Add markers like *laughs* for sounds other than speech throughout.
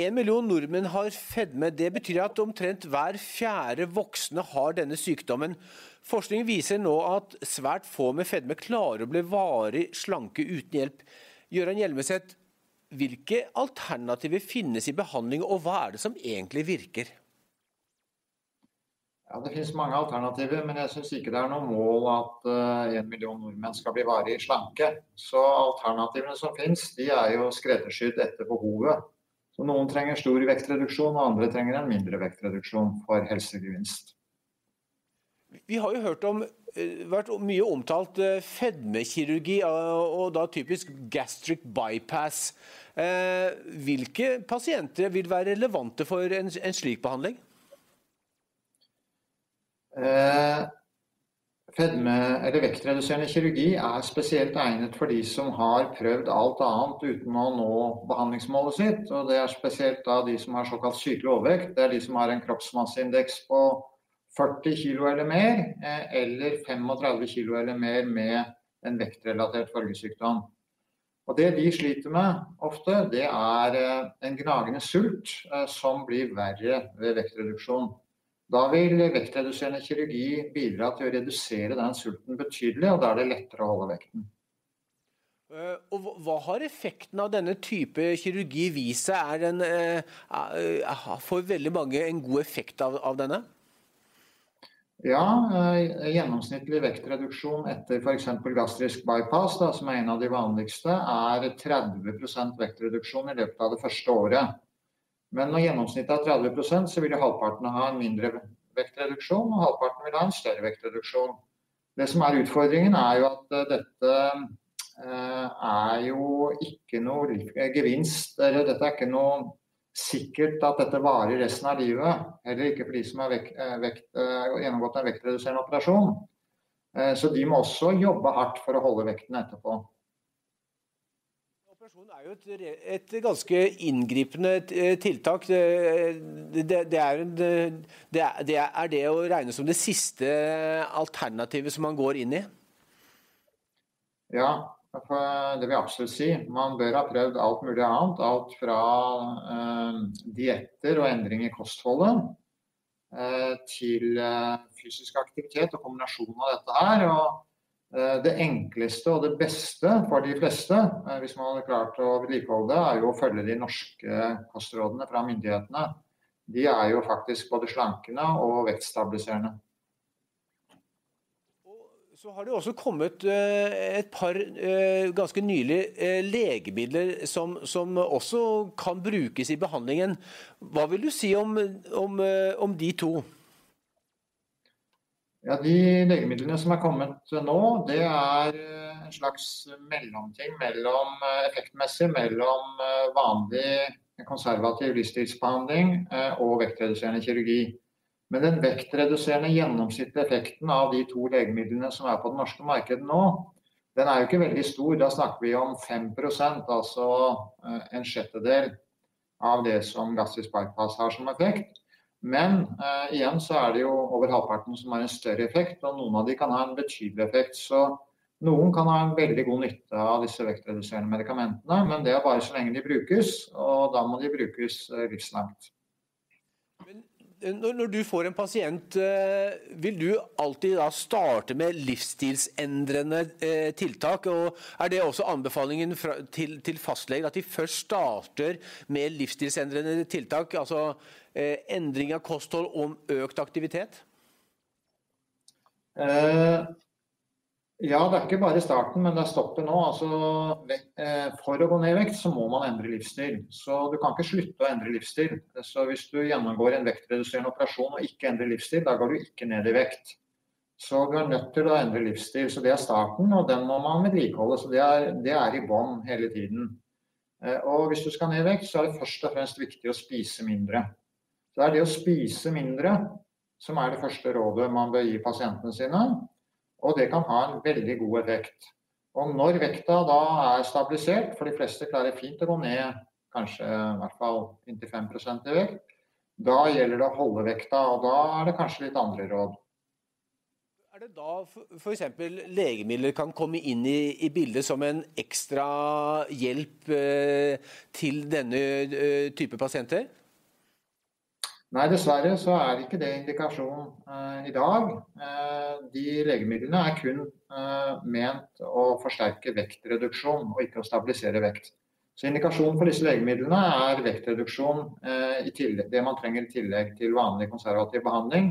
En million nordmenn har fedme. Det betyr at omtrent hver fjerde voksne har denne sykdommen. Forskning viser nå at svært få med fedme klarer å bli varig slanke uten hjelp. Gøran Hjelmeset, hvilke alternativer finnes i behandling, og hva er det som egentlig virker? Ja, Det finnes mange alternativer, men jeg syns ikke det er noe mål at uh, en million nordmenn skal bli varig slanke. Så alternativene som finnes, de er jo skreddersydd etter behovet. Så Noen trenger stor vektreduksjon, og andre trenger en mindre vektreduksjon for helsegevinst. Vi har jo hørt om eh, vært mye omtalt eh, fedmekirurgi, og da typisk gastric bypass. Hvilke pasienter vil være relevante for en slik behandling? Eh, fedme eller vektreduserende kirurgi er spesielt egnet for de som har prøvd alt annet uten å nå behandlingsmålet sitt. og Det er spesielt da de som har såkalt sykelig overvekt. Det er de som har en kroppsmasseindeks på 40 kg eller mer, eh, eller 35 kg eller mer med en vektrelatert følgesykdom. Og Det de sliter med ofte, det er eh, en gnagende sult som blir verre ved vektreduksjon. Da vil vektreduserende kirurgi bidra til å redusere den sulten betydelig, og da er det lettere å holde vekten. Eh, og Hva har effekten av denne type kirurgi vist seg? Er den, uh, får veldig mange en god effekt av, av denne? Ja, gjennomsnittlig vektreduksjon etter f.eks. gastrisk bypass, da, som er en av de vanligste, er 30% vektreduksjon i løpet av det første året. Men når gjennomsnittet er 30% så vil halvparten ha en mindre vektreduksjon, og halvparten vil ha en større vektreduksjon. Det som er utfordringen, er jo at eh, dette eh, er jo ikke noe eh, gevinst, eller dette er ikke noe sikkert at dette varer resten av livet. Heller ikke for de som har vekt, gjennomgått en vektreduserende operasjon. Så de må også jobbe hardt for å holde vekten etterpå operasjon er jo et, et ganske inngripende eh, tiltak. Det, det, er, det, er, det å regne som det siste alternativet som man går inn i? Ja, det vil jeg absolutt si. Man bør ha prøvd alt mulig annet. Alt fra eh, dietter og endring i kostholdet eh, til eh, fysisk aktivitet og kombinasjon av dette her. og Eh, det enkleste og det beste for de fleste, eh, hvis man hadde klart å vedlikeholde det, er jo å følge de norske kostrådene fra myndighetene. De er jo faktisk både slankende og vektstabiliserende. Så har det også kommet eh, et par ganske nylig legemidler som, som også kan brukes i behandlingen. Hva vil du si om, om, om de to? Ja, De legemidlene som er kommet nå, det er eh, en slags mellomting mellom eh, effektmessig mellom eh, vanlig konservativ livsstilsbehandling og vektreduserende kirurgi. Men den vektreduserende gjennomsnittlige effekten av de to legemidlene som er på det norske markedet nå, den er jo ikke veldig stor. Da snakker vi om 5% altså en sjettedel av det som gastrisk bypass har som effekt. Men eh, igjen så er det jo over halvparten som har en større effekt, og noen av de kan ha en betydelig effekt. Så noen kan ha en veldig god nytte av disse vektreduserende medikamentene, men det er bare så lenge de brukes, og da må de brukes eh, livslangt. Eh, når du får en pasient, eh, vil du alltid da starte med livsstilsendrende tiltak? og Er det også anbefalingen til fastleger at de først starter med livsstilsendrende tiltak? altså Eh, endring av kosthold og økt aktivitet? Eh, ja, det er ikke bare starten, men det er stoppet nå. Altså, eh, for å gå ned i vekt, så må man endre livsstil. Så du kan ikke slutte å endre livsstil. Så hvis du gjennomgår en vektreduserende operasjon og ikke endrer livsstil, da går du ikke ned i vekt. Så du er nødt til å endre livsstil. Så det er starten, og den må man vedlikeholde. Så det er, det er i bånn hele tiden. Og hvis du skal ned i vekt, så er det først og fremst viktig å spise mindre. Så det er det å spise mindre som er det første rådet man bør gi pasientene sine. Og det kan ha en veldig god effekt. Og når vekta da er stabilisert, for de fleste klarer fint å gå ned kanskje i hvert fall inntil 5 i vekt, da gjelder det å holde vekta, og da er det kanskje litt andre råd. Er det da f.eks. legemidler kan komme inn i, i, bildet som en ekstra hjelp eh, til denne eh, type pasienter? Nei, dessverre så er ikke det indikasjon eh, i dag. Eh, de legemidlene er kun eh, ment å forsterke vektreduksjon, og ikke å stabilisere vekt. Så Indikasjonen for disse legemidlene er vektreduksjon, eh, tillegg, det man trenger i tillegg til vanlig konservativ behandling.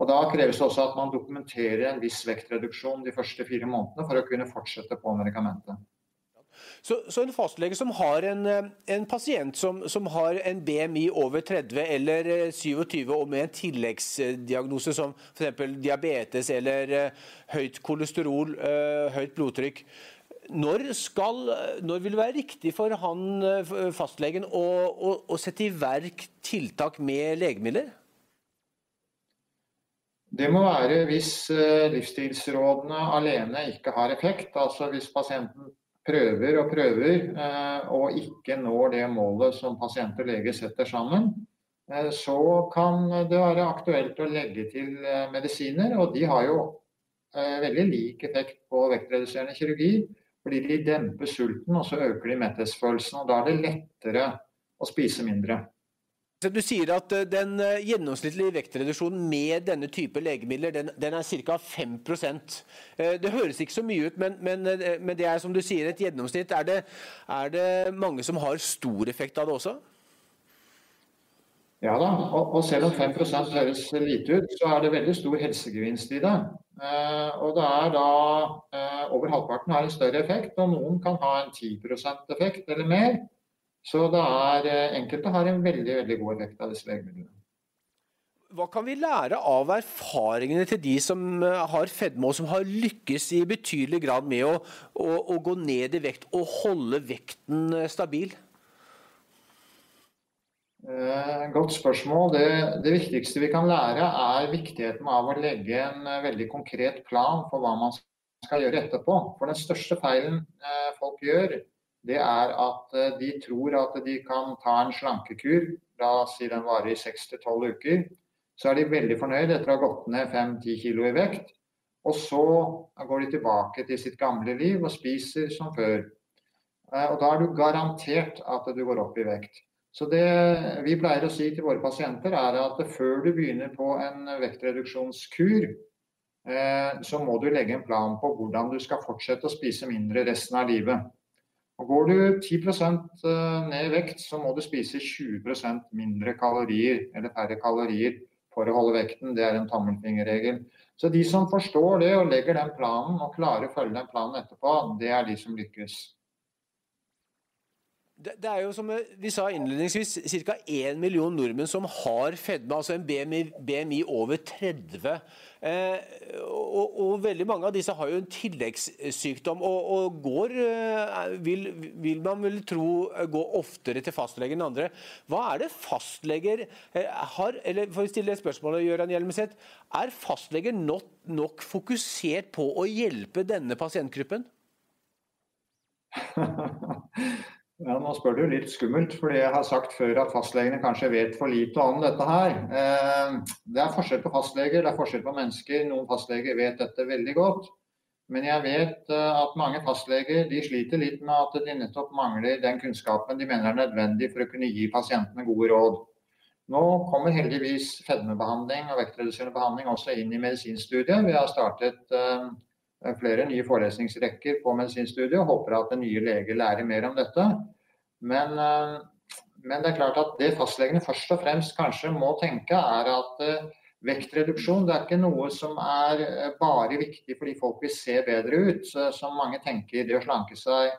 Og Da kreves det også at man dokumenterer en viss vektreduksjon de første fire månedene for å kunne fortsette på medikamentet. Så, så, en fastlege som har en, eh, en pasient som, som, har en BMI over 30 eller 27 eh, og med en tilleggsdiagnose som f.eks. diabetes eller høyt kolesterol, høyt blodtrykk, når, skal, når, vil det være riktig for han, eh, fastlegen å, å, å sette i verk tiltak med legemidler? Det må være hvis eh, livsstilsrådene alene ikke har effekt. Altså hvis pasienten prøver og prøver eh, og ikke når det målet som pasient og lege setter sammen, så kan det være aktuelt å legge til medisiner. Og de har jo veldig lik effekt på vektreduserende kirurgi. Fordi de demper sulten, og så øker de metthetsfølelsen. og Da er det lettere å spise mindre. Du sier at eh, den eh, gjennomsnittlige vektreduksjonen med denne type legemidler den, den er ca. 5 eh, Det høres ikke så mye ut, men, men, men, det er som du sier et gjennomsnitt. Er det, er det mange som har stor effekt av det også? Ja da, og, og selv om 5 høres lite ut, så er det veldig stor helsegevinst i det. Og det er da over halvparten har en større effekt, og noen kan ha en 10% effekt eller mer. Så det er, eh, enkelte har en veldig, veldig god effekt av disse legemidlene. Hva kan vi lære av erfaringene til de som har fedme, og som har lykkes i betydelig grad med å, å, å gå ned i vekt og holde vekten stabil? Eh, godt spørsmål. Det, det, viktigste vi kan lære, er viktigheten av å legge en eh, veldig konkret plan for hva man skal gjøre etterpå. For den største feilen eh, folk gjør, det er at de tror at de kan ta en slankekur, la oss si den varer i 6-12 uker. Så er de veldig fornøyd etter å ha gått ned 5-10 kg i vekt. Og så går de tilbake til sitt gamle liv og spiser som før. Og da er du garantert at du går opp i vekt. Så det vi pleier å si til våre pasienter, er at før du begynner på en vektreduksjonskur, eh, så må du legge en plan på hvordan du skal fortsette å spise mindre resten av livet. Går du 10 eh, ned i vekt, så må du spise 20% mindre kalorier, eller færre kalorier, for å holde vekten. Det er en tommelfingerregel. Så de som forstår det og legger den planen og klarer å følge den planen etterpå, det er de som lykkes. Det, er jo som vi sa innledningsvis, ca. 1 million nordmenn som har fedme, altså en BMI, BMI over 30. Eh, og, og, veldig mange av disse har jo en tilleggssykdom og, og går eh, vil, vil, man vel tro eh, gå oftere til fastlegen enn andre. Hva er det fastleger eh, har eller For å stille spørsmålet, Gøran Hjelmeset, er fastleger nok, nok fokusert på å hjelpe denne pasientgruppen? *laughs* Ja, Nå spør du litt skummelt, fordi jeg har sagt før at fastlegene kanskje vet for lite om dette her. Eh, det er forskjell på fastleger, det er forskjell på mennesker. Noen fastleger vet dette veldig godt. Men jeg vet eh, at mange fastleger de sliter litt med at de nettopp mangler den kunnskapen de mener er nødvendig for å kunne gi pasientene gode råd. Nå kommer heldigvis fedmebehandling og vektreduserende behandling også inn i medisinstudiet. Vi har startet eh, flere nye forelesningsrekker på medisinstudiet og håper at nye leger lærer mer om dette. Men, eh, men, det er klart at det fastlegene først og fremst kanskje må tenke, er at eh, vektreduksjon det er ikke noe som er eh, bare viktig fordi folk vil se bedre ut. Som mange tenker, det å slanke seg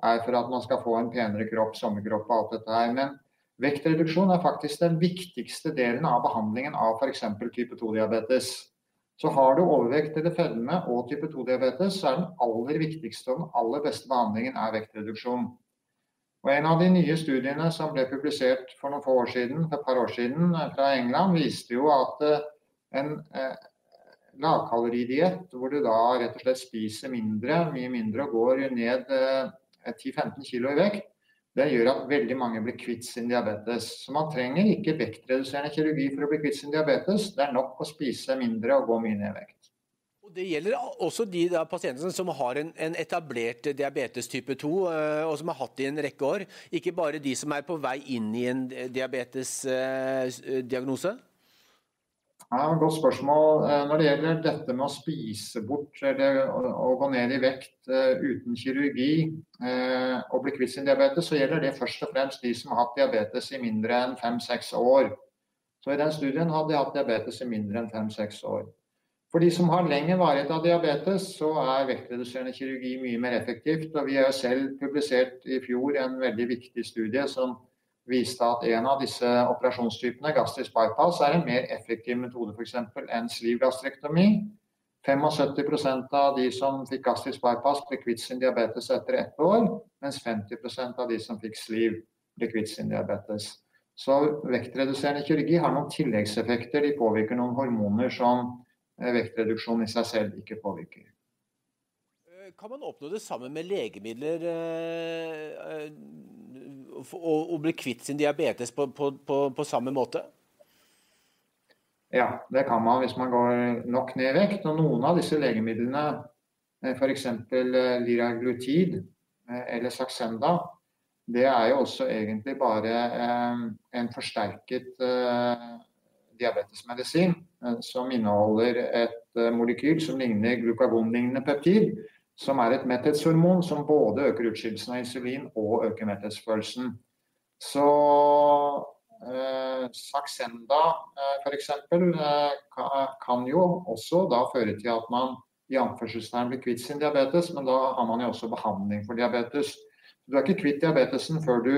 er for at man skal få en penere kropp, sommerkropp og alt dette her. Men vektreduksjon er faktisk den viktigste delen av behandlingen av f.eks. type 2-diabetes. Så har du overvekt eller fedme og type 2-diabetes, så er den aller viktigste og den aller beste behandlingen er vektreduksjon. Og En av de nye studiene som ble publisert for noen få år siden, for et par år siden eh, fra England, viste jo at eh, en eh, lavkaloridiett, hvor du da rett og slett spiser mindre, mye mindre og går ned eh, 10-15 kg i vekt, det gjør at veldig mange blir kvitt sin diabetes. Så man trenger ikke vektreduserende kirurgi for å bli kvitt sin diabetes. Det er nok å spise mindre og gå mye ned i vekt. Det gjelder også de pasientene som har en, en, etablert diabetes type 2, og som har hatt det i en rekke år. Ikke bare de som er på vei inn i en diabetesdiagnose? Ja, Godt spørsmål. Når det gjelder dette med å spise bort eller å gå ned i vekt uten kirurgi og bli kvitt sin diabetes, så gjelder det først og fremst de som har hatt diabetes i mindre enn fem-seks år. Så I den studien hadde de hatt diabetes i mindre enn fem-seks år. For de som har lengre varighet av diabetes, så er vektreduserende kirurgi mye mer effektivt. og Vi har selv publisert i fjor en veldig viktig studie som viste at en av disse operasjonstypene, gastrisk bypass, er en mer effektiv metode f.eks. enn slivgastrektomi. 75% av de som fikk gastrisk bypass, ble kvitt sin diabetes etter ett år, mens 50% av de som fikk sliv, ble kvitt sin diabetes. Så vektreduserende kirurgi har noen tilleggseffekter. De påvirker noen hormoner som Eh, vektreduksjon i seg selv ikke påvirker. Eh, kan man oppnå det samme med legemidler eh, og, bli kvitt sin diabetes på, på, på, på, samme måte? Ja, det kan man hvis man går nok ned i vekt. Og noen av disse legemidlene, f.eks. liraglutid eller Saxenda, det er jo også egentlig bare en forsterket diabetesmedisin eh, som inneholder et eh, molekyl som ligner glukagonlignende peptid, som er et metthetshormon som både øker utskillelsen av insulin og øker metthetsfølelsen. Så eh, Saxenda eh, f.eks. Eh, kan jo også da føre til at man i anførselstegn blir kvitt sin diabetes, men da har man jo også behandling for diabetes. Du er ikke kvitt diabetesen før du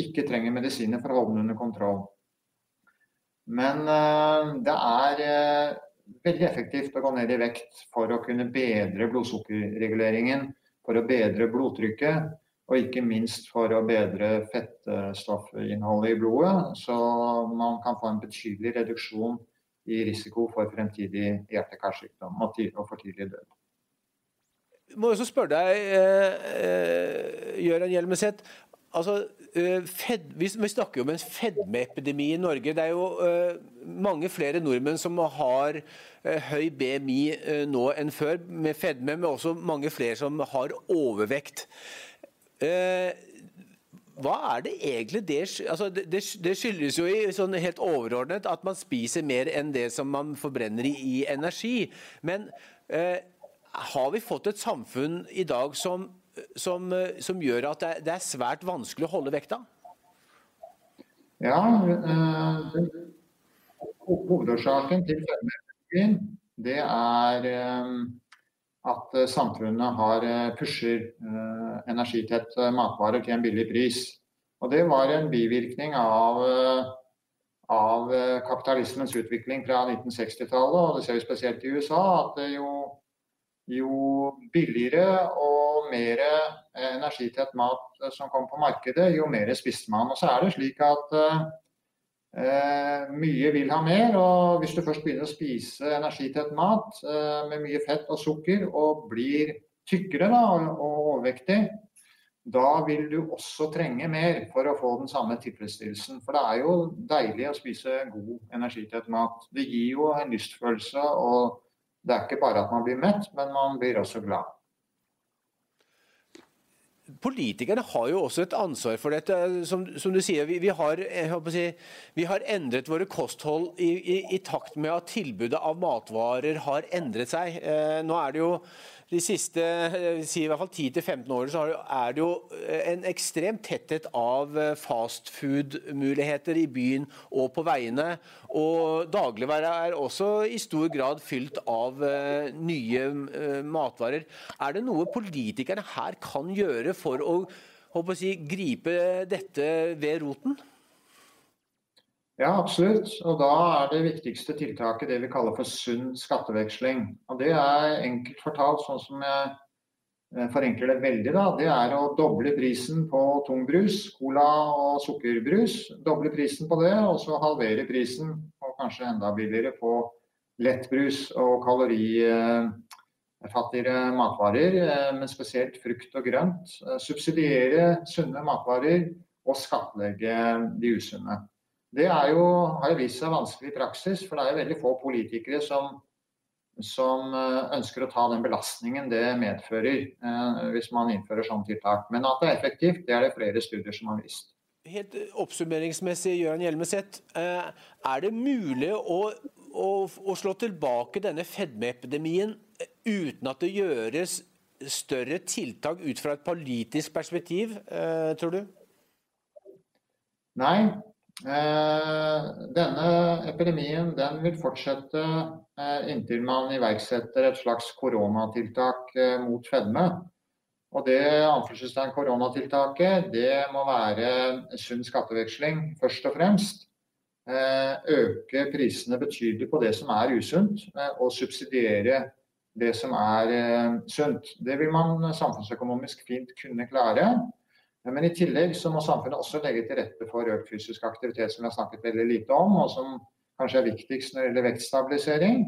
ikke trenger medisiner for å holde den under kontroll. Men eh, det er eh, veldig effektivt å gå ned i vekt for å kunne bedre blodsukkerreguleringen, for å bedre blodtrykket og ikke minst for å bedre fettstoffinnholdet i blodet. Så man kan få en betydelig reduksjon i risiko for fremtidig hjerte-karsykdom og for tidlig død. Jeg må også spørre deg, eh, eh Gøran Hjelmeset. Altså, Eh, fed, vi, snakker jo om en fedmeepidemi i Norge. Det er jo uh, mange flere nordmenn som har uh, høy BMI uh, nå enn før med fedme, men også mange flere som har overvekt. hva er det egentlig det altså det, det, skyldes jo i sånn helt overordnet at man spiser mer enn det som man forbrenner i, i energi. Men har vi fått et samfunn i dag som som, eh, som gjør at det, det, er svært vanskelig å holde vekta? Ja, øh, hovedårsaken til fedmeepidemien det er øh, at samfunnet har pusher øh, energitett matvarer til en billig pris. Og Det var en bivirkning av, av kapitalismens utvikling fra 1960-tallet, og det ser vi spesielt i USA. at jo, jo billigere og mer eh, energitett mat eh, som kom på markedet, jo mer spiste man. Og så er det slik at eh, mye vil ha mer. Og hvis du først begynner å spise energitett mat eh, med mye fett og sukker, og blir tykkere da, og overvektig, da vil du også trenge mer for å få den samme tilfredsstillelsen. For det er jo deilig å spise god energitett mat. Det gir jo en lystfølelse, og det er ikke bare at man blir mett, men man blir også glad politikerne har jo også et ansvar for dette. Som, som du sier, vi, vi, har, si, vi, har, endret våre kosthold i, i, i, takt med at tilbudet av matvarer har endret seg. Eh, nå er det jo de siste eh, si i hvert fall 10-15 årene så er det jo eh, en ekstrem tetthet av eh, fastfood-muligheter i byen og på veiene. Og dagligvare er også i stor grad fylt av nye matvarer. Er det noe politikerne her kan gjøre for å, å si, gripe dette ved roten? Ja, absolutt. Og da er det viktigste tiltaket det vi kaller for sunn skatteveksling. Og det er enkelt fortalt, sånn som jeg eh, forenkler det veldig, da. Det er å doble prisen på tungbrus, cola og sukkerbrus. Doble prisen på det, og så halvere prisen, og kanskje enda billigere, på lettbrus og kalorifattigere matvarer, eh, men spesielt frukt og grønt. Eh, subsidiere sunne matvarer og skattlegge de usunne. Det jo, har jo vist seg vanskelig i praksis, for det er jo veldig få politikere som som ønsker å ta den belastningen det medfører hvis man innfører sånne tiltak. Men at det er effektivt, det er det flere studier som har vist. Helt oppsummeringsmessig, Gøran Hjelmeset. Er det mulig å, å, å slå tilbake denne fedmeepidemien uten at det gjøres større tiltak ut fra et politisk perspektiv, eh, tror du? Nei. Eh, denne epidemien den vil fortsette eh, inntil man iverksetter et slags koronatiltak mot fedme. Og det anførselstegn koronatiltaket det må være sunn skatteveksling først og fremst. Øke prisene betydelig på det som er usunt, og subsidiere det som er eh, sunt. Det vil man samfunnsøkonomisk fint kunne klare. Men i tillegg så må samfunnet også legge til rette for økt fysisk aktivitet, som vi har snakket veldig lite om, og som kanskje er viktigst når det gjelder vektstabilisering.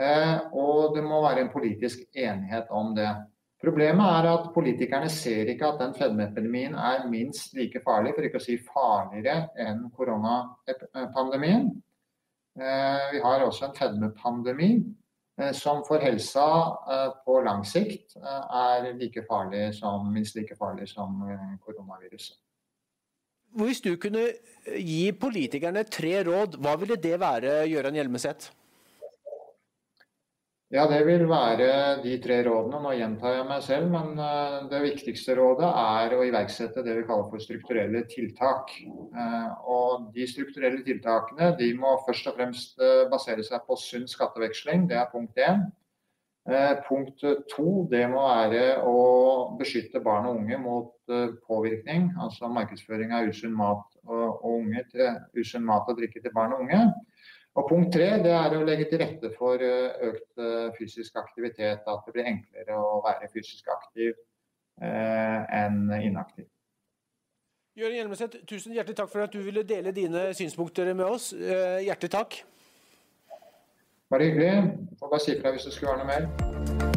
Eh, og det må være en politisk enighet om det. Problemet er at politikerne ser ikke at den fedmeepidemien er minst like farlig, for ikke å si farligere enn koronapandemien. Eh, vi har også en fedmepandemi som for helsa eh, på lang sikt eh, er like farlig som, minst like farlig som koronaviruset. Hvis du kunne gi politikerne tre råd, hva ville det være, Gøran Hjelmeset? Ja, det vil være de tre rådene. Nå gjentar jeg meg selv, men eh, det viktigste rådet er å iverksette det vi kaller for strukturelle tiltak. Eh, og de strukturelle tiltakene de må først og fremst eh, basere seg på sunn skatteveksling. Det er punkt én. Punkt to det må være å beskytte barn og unge mot påvirkning, altså markedsføring av usunn mat og unge til usunn mat og drikke til barn og unge. Og Punkt tre det er å legge til rette for eh, økt eh, fysisk aktivitet. At det blir enklere å være fysisk aktiv eh, enn inaktiv. Jørgen Hjelmeset, tusen hjertelig takk for at du ville dele dine synspunkter med oss. Eh, hjertelig takk. Bare hyggelig. Får bare si fra hvis det skulle være noe mer.